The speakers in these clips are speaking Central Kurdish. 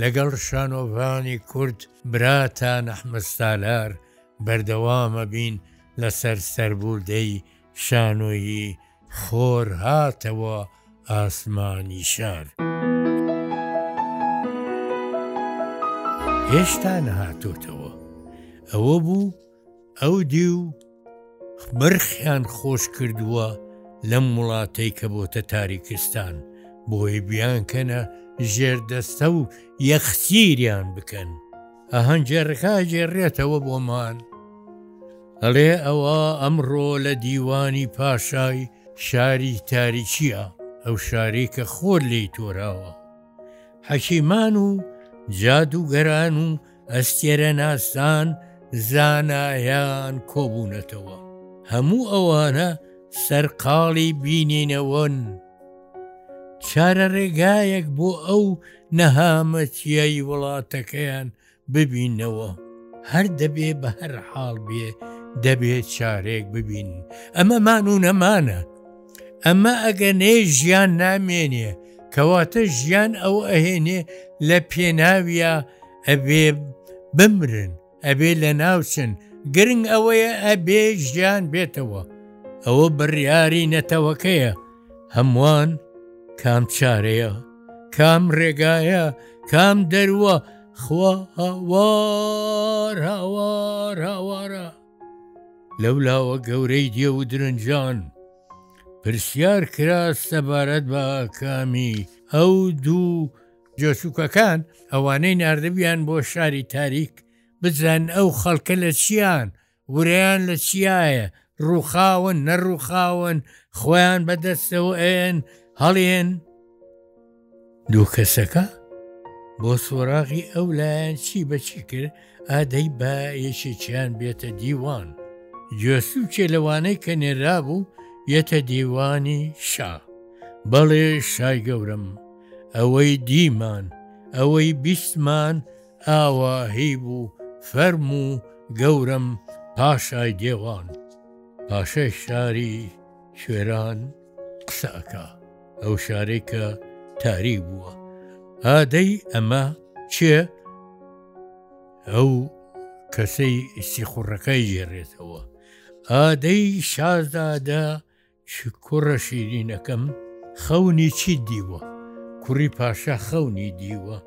لەگەڵ شانۆڤانی کورد براتان ئەحمەد سالار بەردەوامە بین لەسەر سەربوردەی شانۆیی خۆر هاتەوە ئاسمانی شار. هێشتا نەهاتۆتەوە ئەوە بوو، ئەو دیو بەرخیان خۆش کردووە لەم وڵاتەی کە بۆتە تاریکستان بۆی بیانکەنە ژێردەستە و یەخسیریان بکەن ئەهەنجێڕەکە جێڕێتەوە بۆمان ئەڵێ ئەوە ئەمڕۆ لە دیوانی پاشای شاری تاریچیە ئەو شاری کە خۆر لی تۆراوە حەکیمان و جادوگەران و ئەستێرە ناسان زانایان کۆبوونەتەوە هەموو ئەوانە سەرقاڵی بینینەوەن چارە ڕێگایەک بۆ ئەو نەهامەتیایی وڵاتەکەیان ببینەوە هەر دەبێ بە هەر حاڵ بێ دەبێت چارێک ببین ئەمەمان و نەمانە ئەمە ئەگەنێ ژیان نامێنێ کەواتە ژیان ئەو ئەهێنێ لە پێناویە ئەبێ بمرن ئەبێ لە ناوچن گرنگ ئەوەیە ئەبێ ژیان بێتەوە ئەوە بڕیاری نەتەوەکەیە هەمووان کام چارەیە کام ڕێگایە کام دەروە خوا هاوار هاوار هاوارە لەولاوە گەورەی دێ و درنجان پرسیار کرا سەبارەت بە ئاکامی ئەو دوو جۆچووکەکان ئەوانەی نردبیان بۆ شاری تاریک بزان ئەو خەڵکە لە چیان وریان لە چیایە ڕووخاون نەڕووخاون خۆیان بەدەستەوە ئەن هەڵێن دووکەسەکە بۆ سۆراغی ئەو لایەن چی بەچی کرد ئادەی بە یەکێکیان بێتە دیوان گوێسوچێ لەوانەی کە نێرا بوو یەتە دیوانی شا بەڵێ شای گەورم ئەوەی دیمان ئەوەی بیستمان ئاواهی بوو فەرم و گەورم پاشای دێوان پاشای شاری شوێران قسە ئەکا ئەو شارێک کە تاریک بووە ئادەی ئەمە چێ ئەو کەسەی سیخوڕەکەی گێڕێتەوە ئادەی شازدادە کوڕە شیرینەکەم خەونی چی دیوە کوڕی پاشا خەونی دیوە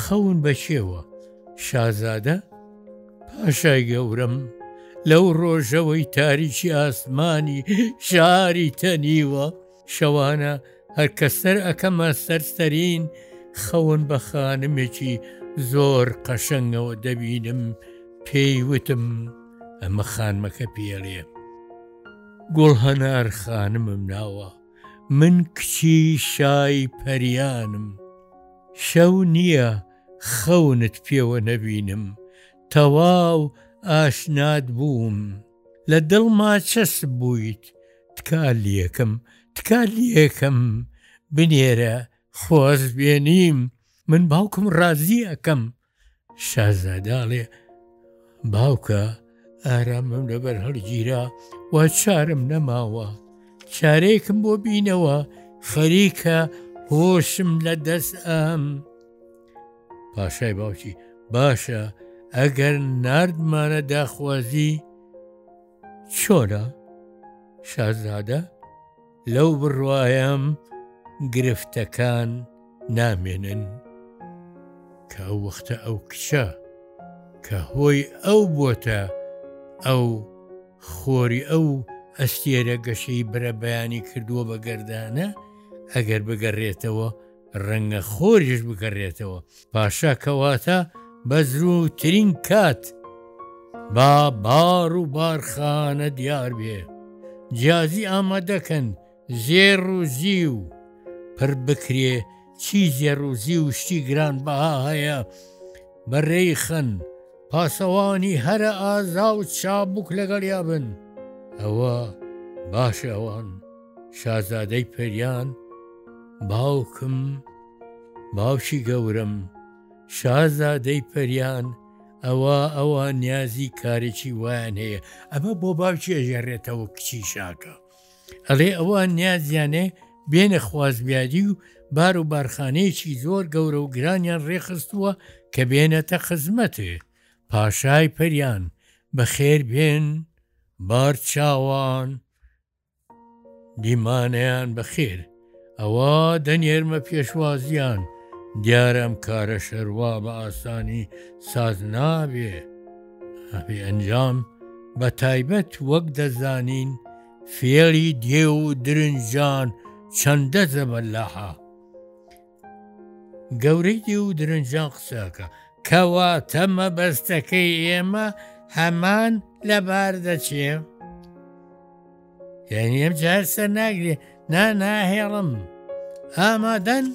خەون بەچێوە شازادە پاشای گەورەم لەو ڕۆژەوەی تاریکی ئاسمانی شاری تەنیوە شەوانە هەرکەسەر ئەەکەمە سەرسەرین خەون بە خانمێکی زۆر قەشەنگەوە دەبینم پێی وتم ئەمە خانمەکە پێڵێ گوڵ هەنار خانمم ناوە من کچی شای پەریانم شەو نییە خەونت پێوە نەبینم تەواو ئاشنات بووم لە دڵما چەسپ بوویت تکا لەکەم تکا لەکەم بنێرە خۆس بێنیم من باوکم ڕازی ئەکەم شازادە ئەڵێ باوکە ئارامم لەبەر هەڵگیرا و چارم نەماوە چارێکم بۆ بینەوە خەریکە هۆشم لە دەست ئەم پاشای باوکی باشە ئەگەر نردمانە داخوازی چۆرە شازادە لەو بڕوایەم گرفتەکان نامێنن کە ئەو وەختە ئەو کچە کە هۆی ئەو بۆتە ئەو خۆری ئەو ئەستێرە گەشەی برە بەیانی کردووە بە گەردانە ئەگەر بگەڕێتەوە ڕەنگە خۆریش بگەڕێتەوە پاشا کەواتە بە زرووترین کات با باڕ و بارخانە دیار بێ جیازی ئامادەکەن زێڕ و زی و پڕ بکرێ چی زێڕوزی و شتی گران بەها هەیە بەڕێی خەن پاسەوانی هەرە ئازا و چابووک لەگەڵ یابن ئەوە باشە ئەوان شازادەی پەریان باوکم باوکی گەورم شازادەی پەریان ئەوە ئەوە نیازی کارێکی وایان هەیە ئەمە بۆ باوکی ئەژێڕێتەوە کچی شاکە ئەڵێ ئەوە نیازیانێ بێنە خوازبیادی و بار و بارخانەیەکی زۆر گەورە و گرانیان ڕێخستووە کە بێنەتە خزمەتێ پاشای پەریان بەخێر بێن بار چاوان دیمانەیان بەخێر ئەوە دەنێرمە پێشوازیان دیارەم کارە شەروا بە ئاسانی ساز نابێ هەبێ ئەنجام بە تایبەت وەک دەزانین فێڵی دێ و درنجان چەندە زەبەللاحە گەورەی دی و درنجان قسەکە کەوا تەمە بەستەکەی ئێمە هەمان لەبار دەچێ یعنی ئەم جار سەر ناگرێ نا ناهێڵم ئامادەن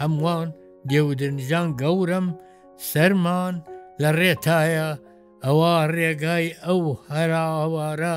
هەمووان دێودرنجان گەورم سەرمان لە ڕێتایە ئەوە ڕێگای ئەو هەراوارە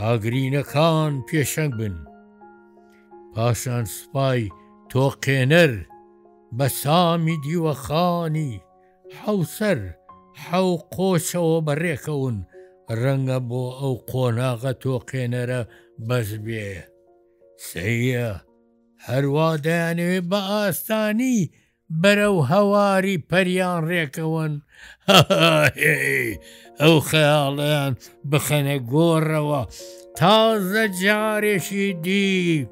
ئاگرینەکان پێشەنگ بن پاشان سوپای تۆقێنەر بە سامی دیوەخانی حەوسەر حەو قۆچەوە بەڕێکەون ڕەنگە بۆ ئەو قۆناغە تۆقێنەرە بەس بێ سەیە هەروا دەیانەوێ بە ئاستانی بەرەو هەواری پەریان ڕێکەوەن هەهەهەی ئەو خەیاڵیان بخەنە گۆڕەوە تازە جارێکی دی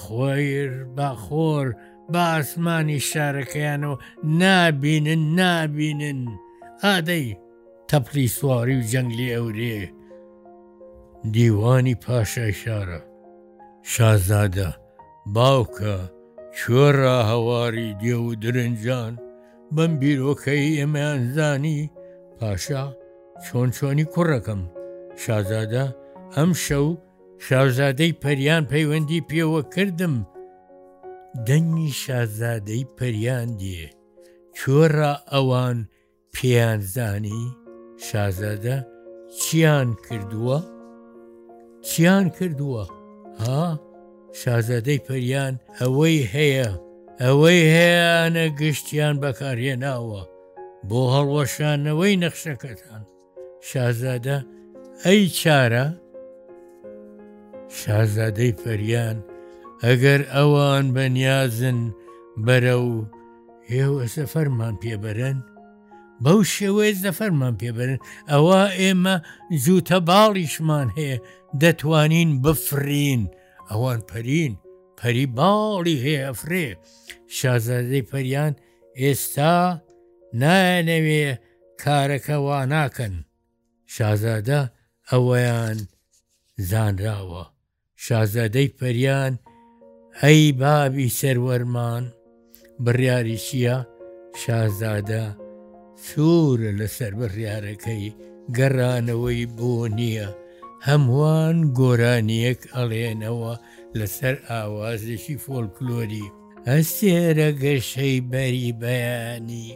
خۆیر بەخۆر بە ئاسمانی شارەکەیانەوە نابینن نابینن ئادەی تەپلی سواری و جەنگلی ئەورێ دیوانی پاشای شارە شازادە باوکە کوێڕا هەواری دێ و درنجان بەم بیرۆکەی ئێمەیان زانی پاشا چۆن چۆنی کوڕەکەم شازادە ئەم شەو شازادەی پەریان پەیوەندی پێوە کردم دەنگی شازادەی پەریان دێ کوێڕا ئەوان پێیان زانی شازادە چیان کردووە چیان کردووە ها شازادەی پەریان ئەوەی هەیە ئەوەی هەیەە گشتیان بەکارهێناوە بۆ هەڵوەشانەوەی نەخشەکەتان شازادە ئەی چارە شازادەی پەریان ئەگەر ئەوان بەنیازن بەرە و ئێوە سەفەرمان پێبەرن بەو شێوەیە زەفەرمان پێبەرن ئەوە ئێمە جووتە باڵیشمان هەیە دەتوانین بفرین ئەوان پەرین پەری باڵی هەیە ئەفرێ شازادەی پەریان ئێستا نایەنەوێ کارەکە وا ناکەن شازادە ئەوەیان زانراوە شازادەی پەریان ئەی بابی سەروەرمان بڕیاری چییە شازادە سوورە لەسەر بڕیارەکەی گەڕانەوەی بۆ نییە هەمووان گۆرانیەک ئەڵێنەوە لەسەر ئاوازێکی فۆلکلۆری ئەستێرە گەشەی بەری بەیانی.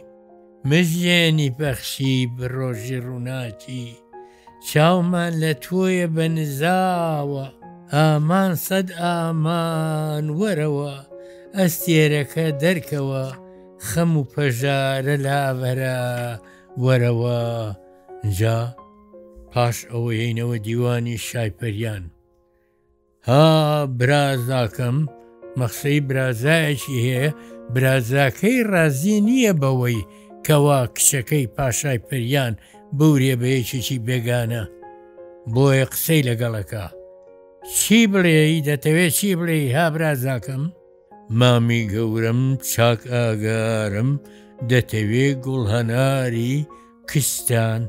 مژێنی پەخشی بە ڕۆژی ڕووناکی چاومان لە تۆیە بە نزاوە ئامان سەد ئامان وەرەوە ئەستێرەکە دەرکەوە خەم و پەژارە لاڤەرە وەرەوە جا پاش ئەوەیەینەوە دیوانی شایپەریان ها برازاکەم مەخسەی برازایەکی هەیە برازاکەی ڕازی نییە بەوەی کەوا کچەکەی پاشای پریان بورێ بە یەکێکی بێگانە بۆیە قسەی لەگەڵەکە چی بڵێی دەتەوێت چی بڵێ ها برازاکەم مامی گەورەم چاک ئاگارم دەتەوێ گوڵ هەناری کستان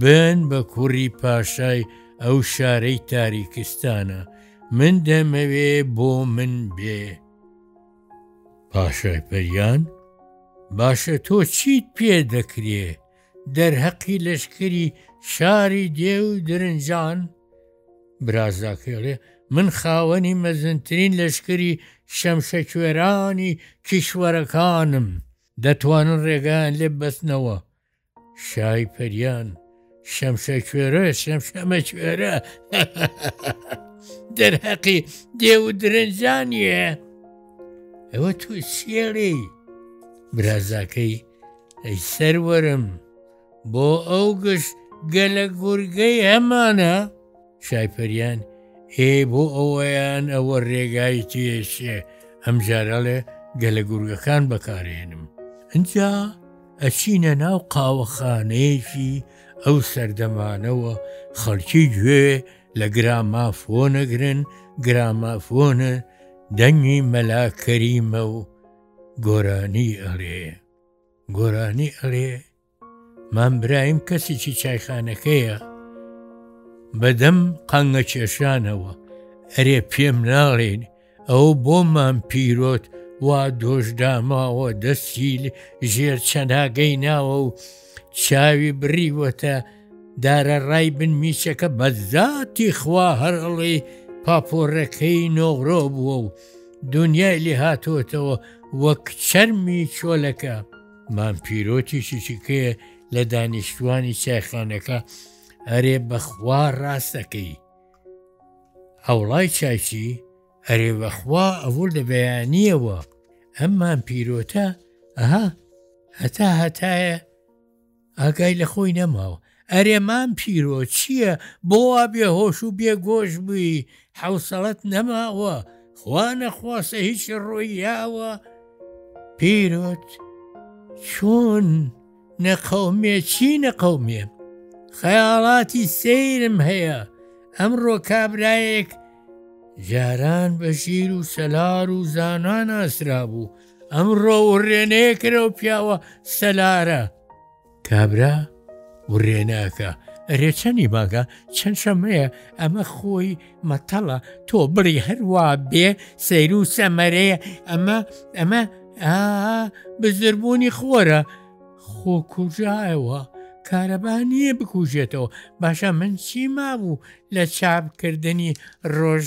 بن بە کوڕی پاشای ئەو شارەی تاریکستانە من دەمەوێ بۆ من بێ پاشای پەریان باشە تۆ چیت پێ دەکرێ دەرهەقی لەشکری شاری دێ و درنجان برازاکەڵێ من خاوەنی مەزنترین لەشکری شەمشەکوێرانی کیشوەرەکانم دەتوانن ڕێگان لێ بەستنەوە شای پەریان شەمشە کوێرە شەمشەمە کوێرە دەرهەقی دێ و درنجانە ئەوە تو سێڵی برازاکەی ئەی سەروەرم بۆ ئەو گشت گەلە گورگەی هەمانە شایپەریان ئێ بۆ ئەوەیان ئەوە ڕێگای تێشێ ئەمجارەڵێ گەلە گورگەکان بەکارێنم ئەجا ئەچینە ناو قاوەخانەیەکی ئەو سەردەمانەوە خەڵکی گوێ لە گرامافۆ نەگرن گرامافۆنە دەنگی مەلاکەریمە و گۆرانی ئەڵێ گۆرانی ئەڵێ مام برایم کەسێکی چایخانەکەیە بەدەم قەنگە کێشانەوە ئەرێ پێم ناڵێن ئەو بۆمان پیرۆت وا دۆشداماوە دەسیل ژێر چەناگەی ناوە و چاوی بڕیوەتە دارەڕای بن میچەکە بەزاتی خوا هەرڵی پاپۆڕەکەی نۆغرۆ بووە و دنیای لێ هاتۆتەوە وەک چەرمی چۆلەکە مام پیرۆتیشی چکەیە لە دانیشتوانی چایخانەکە ئەرێ بەخوا ڕاستەکەی هەوڵای چایچی ئەرێ بەخوا ئەوور لە بەیانیەوە ئەممان پیرۆتە ئەها هەتا هەتایە ئاگای لە خۆی نەماوە. ئەرێ مام پیرۆ چییە بۆ وا بێ هۆش و بێ گۆش بووی حەوسەڵەت نەماوە خوا نەخواسە هیچ ڕۆیاوە پیرۆت چۆن نەقەومێ چی نەقەومێ خەیاڵاتی سەیرم هەیە ئەمڕۆ کابرایەک جاران بە ژیر و سەلار و زانان ئاسرا بوو ئەمڕۆ وڕێنەیە کرەو پیاوە سەلارە کابرا وڕێنەکە ئەرێ چەنی باگە چەند شەمەیە ئەمە خۆی مەتەڵە تۆ بڕی هەروا بێ سەیر و سەمەرەیە ئەمە ئەمە بزربوونی خۆرە خۆ کوژایەوە کارەبا نییە بکوژێتەوە باشە من چی مابوو لە چاپکردنی ڕۆژ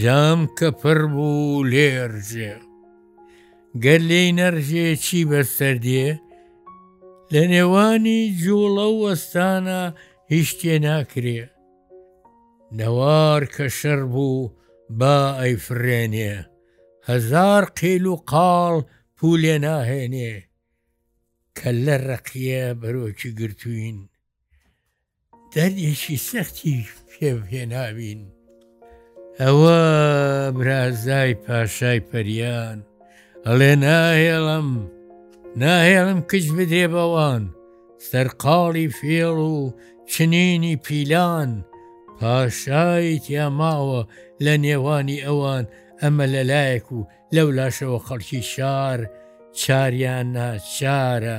جام کە پڕ بوو لێرژێ گەر لێی نەرژێ چی بەسەر دێ لە نێوانی جوڵە و وەستانە هیچ تێ ناکرێ نەوار کە شەڕ بوو با ئەیفرێنێ هەزار قیل و قاڵ پولێ ناهێنێ کە لە ڕقیە بەرۆکی گرتوین دەردێکی سەختی پێوهێناوین ئەوە برازای پاشای پەریان ئەڵێ ناهێڵم ناهێڵم کچ بدرێ بەوان سەرقاڵی فێڵ و چنینی پیلان پاشایی تیاماوە لە نێوانی ئەوان ئەمە لە لایەک و لەو لاشەوە خەڵکی شار چاریان ناچارە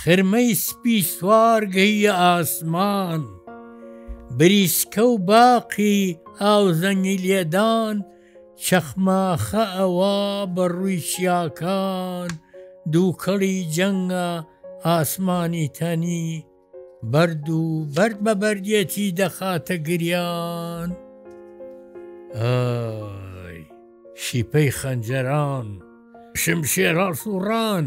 خرمەی سپی سوار گەییە ئاسمان بریسکە و باقی ئاوزەنگی لێدان چەخماخە ئەوا بە ڕووی چیاکان دووکەڵی جەنگە ئاسمانی تەنی بەرد و بەرد بە بەردێتی دەخاتە گریان شیپەی خەنجەران شمشێ ڕاڵسوڕان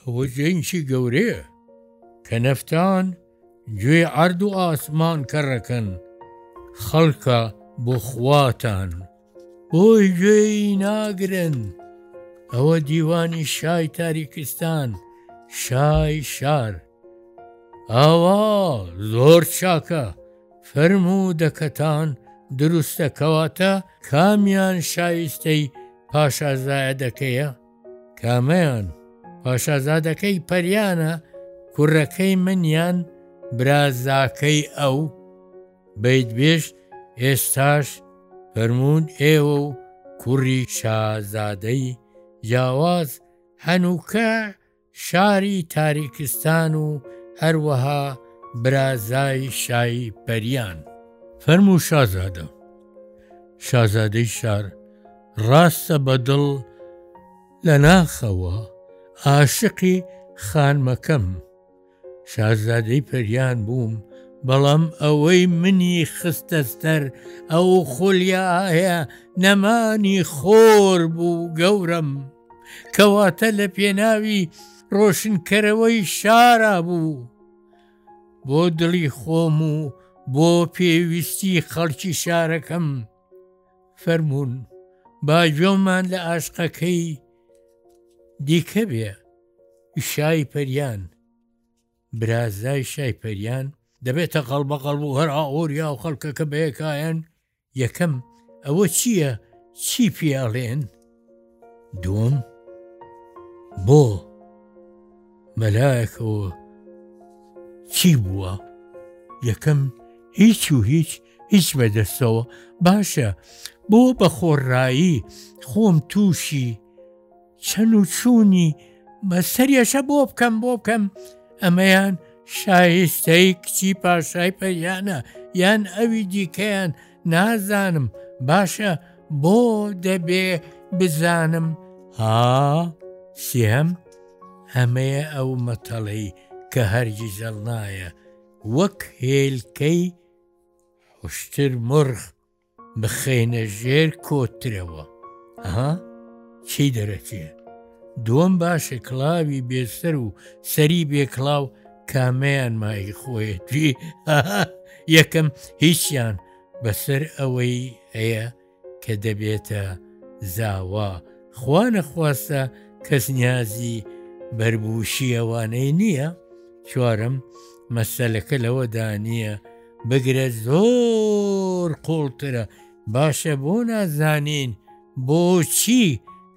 ئەوە جەنچی گەورەیە کە نەفتان گوێ عرد و ئاسمان کەڕەکەن خەڵکە بۆ خواتان بۆی گوێی ناگرن ئەوە دیوانی شای تاریکستان شای شار ئاوا زۆر چاکە فەرمو دەکەتان دروستە کەواتە کامیان شایستەی پاشازایە دەکەیە کامەیان؟ پاشازادەکەی پەریانە کوڕەکەی من یان برازاکەی ئەو؟ بەیتبێژ ئێستاش فەرموون ئێوە و کوڕی شازادەی جیاواز هەنووکە شاری تاریکستان و هەروەها برازای شایی پەریان. فەرموو شازادە. شازادەی شار ڕاستە بە دڵ لە ناخەوە ئاشقی خانمەکەم. شازادەی پەریان بووم بەڵام ئەوەی منی خستە سەر ئەو خۆلیاهەیە نەمانی خۆر بوو گەورم کەواتە لە پێناوی ڕۆشنکەرەوەی شارا بوو بۆ دڵی خۆم و بۆ پێویستی خەڵکی شارەکەم فەرمونون باجۆمان لە ئاشقەکەی دیکە بێ شای پەریان برازای شای پەریان دەبێتە قەڵبە قەڵب و هەر ئاۆریا و خەڵکەکە بەیەکایەن یەکەم ئەوە چییە چی پیاڵێن دوم بۆ مەلایەکەوە چی بووە یەکەم هیچ و هیچ هیچ بەدەستەوە باشە بۆ بە خۆڕایی خۆم تووشی چەن و چوونی بەسەریەشە بۆ بکەم بۆ بکەم ئەمەیان شایستەی کچی پاشای پەیانە یان ئەوی دیکەیان نازانم باشە بۆ دەبێ بزانم ها سێم ئەمەیە ئەو مەتەڵەی کە هەرگی زەڵنایە وەک هێلکەی حشتر مرخ بخەینە ژێر کۆترەوە ئەها چی دەرەچێ دووەم باشە کڵاوی بێسەر و سەری بێکڵاو کامەیان مای خۆیەتی یەکەم هیچیان بەسەر ئەوەی هەیە کە دەبێتە زاوا خوا نەخواستە کەس نیازی بەربووشیەوانەی نییە چوارم مەسەلەکە لەوەدا نییە بگرە زۆر قوڵترە باشە بۆ نازانین بۆچی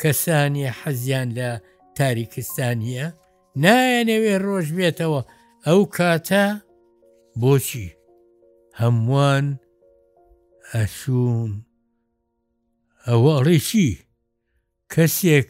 کەسانی حەزیان لە تاریکستانیە نایەنەوێ ڕۆژ بێتەوە ئەو کاتە بۆچی هەمووان ئەسوون ئەوەڵێکی کەسێک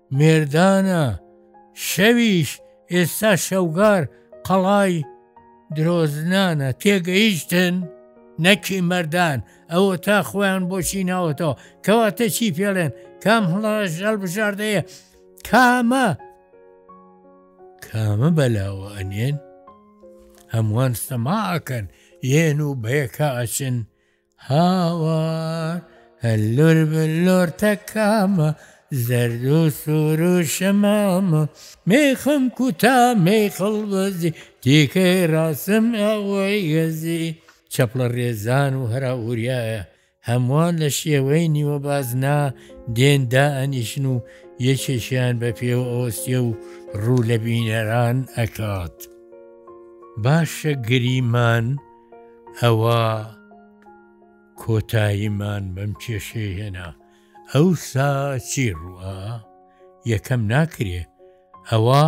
مێردانە، شەویش ئێستا شەوگار قەڵای درۆزنانە تێگەیشتن نەکی مەردان ئەوە تا خۆیان بۆچی ناوەتەوە کەواتە چی پێڵێن کام هەڵاش هەڵبژاردەیە کامە کامە بەلاوە ئەنێن هەمووان سەماکەن یێن و بەیەکە ئەچن هاوار هەلور بلۆر تەکامە زەرد و سوور و شەمامە مێخم کوتا مێخڵ بەزی تیکەی ڕاسم ئەوەی گەزی چەپڵە ڕێزان و هەرا وریایە هەمووان لە شێوەی نیوە بازنا دێندا ئەنیشن و یەکێکیان بە پێوە ئەوەستە و ڕوو لە بینەران ئەکات. باشە گریمان ئەوا کۆتاییمان بەم کێشەیە هێنا ئەو سا چی ڕوئا یەکەم ناکرێ ئەوە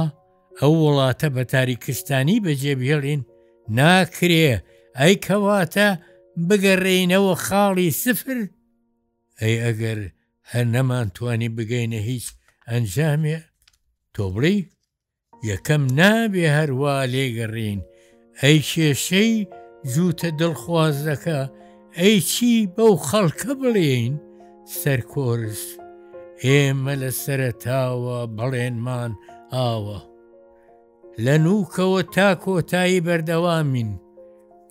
ئەو وڵاتە بە تاریکستانی بەجێبهێڵین ناکرێ ئەی کەواتە بگەڕێینەوە خاڵی سفر ئەی ئەگەر هەر نەمانتوانی بگەینە هیچ ئەنجامێ تۆ بڵی یەکەم نابێ هەروا لێگەڕێین، ئەی کێشەی جووتە دڵخوازەکە، ئەی چی بەو خەڵکە بڵێین سەرکۆرس، ئێمە لە سەرەتاوە بەڵێنمان ئاوە. لە نووکەوە تا کۆتایی بەردەوامین.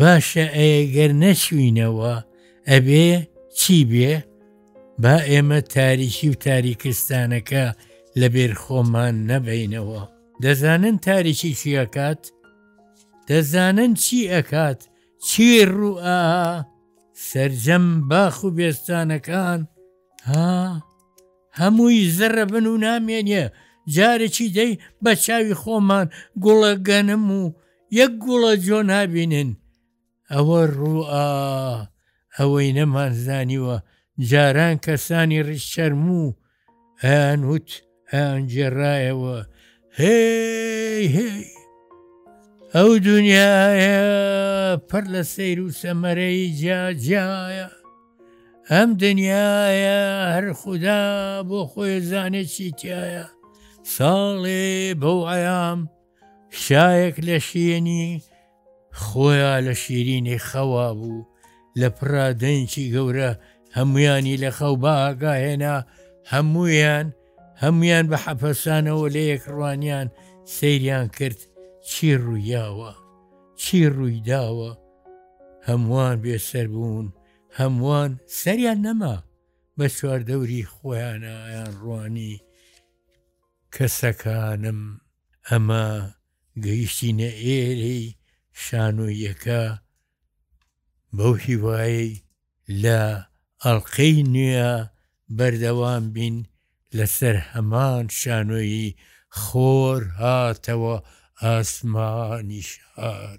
باشە ئەگەر نەچوینەوە ئەبێ چی بێ؟ با ئێمە تاریکی و تاریکستانەکە لە بێر خۆمان نەبینەوە دەزانن تاریکی چی ئەکات دەزانن چی ئەکات چی ڕوئا سرجەم باخ و بێستانەکان ها هەمووی زەرە بن و نامێنە جارێکی دەی بە چاوی خۆمان گوڵە گەنم و یەک گوڵە جۆ نابینن ئەوە ڕووئا ئەوەی نەمانزانیوە جاران کەسانی ڕیشچەرم و ئەیان وت ئەیان گێڕایەوە هێ هێ ئەو دنیاە پڕ لە سیر و سەمەرەی جاجیایە ئەم دنیاە هەر خوددا بۆ خۆێزانێکی تایە ساڵێ بەو ئەیام شایەک لە شیێنی خۆیان لە شیرینی خەوا بوو لە پڕا دەنکی گەورە هەمویانی لە خەو باگاهێنا هەمویان هەمویان بە حەپەسانەوە لە یەک ڕوانیان سەیریان کرد چی ڕوویاوە چی ڕووی داوە هەمووان بێسەر بوون هەمووان سەریان نەما بە چواردەوری خۆیانیان ڕوانی کەسەکانم. ئەمە گەیشتینە ئێرەی شانۆیەکە بەو هیوایی لە ئەڵلقەی نوێە بەردەوام بین لەسەر هەمان شانۆیی خۆر هاتەوە ئاسمانی شار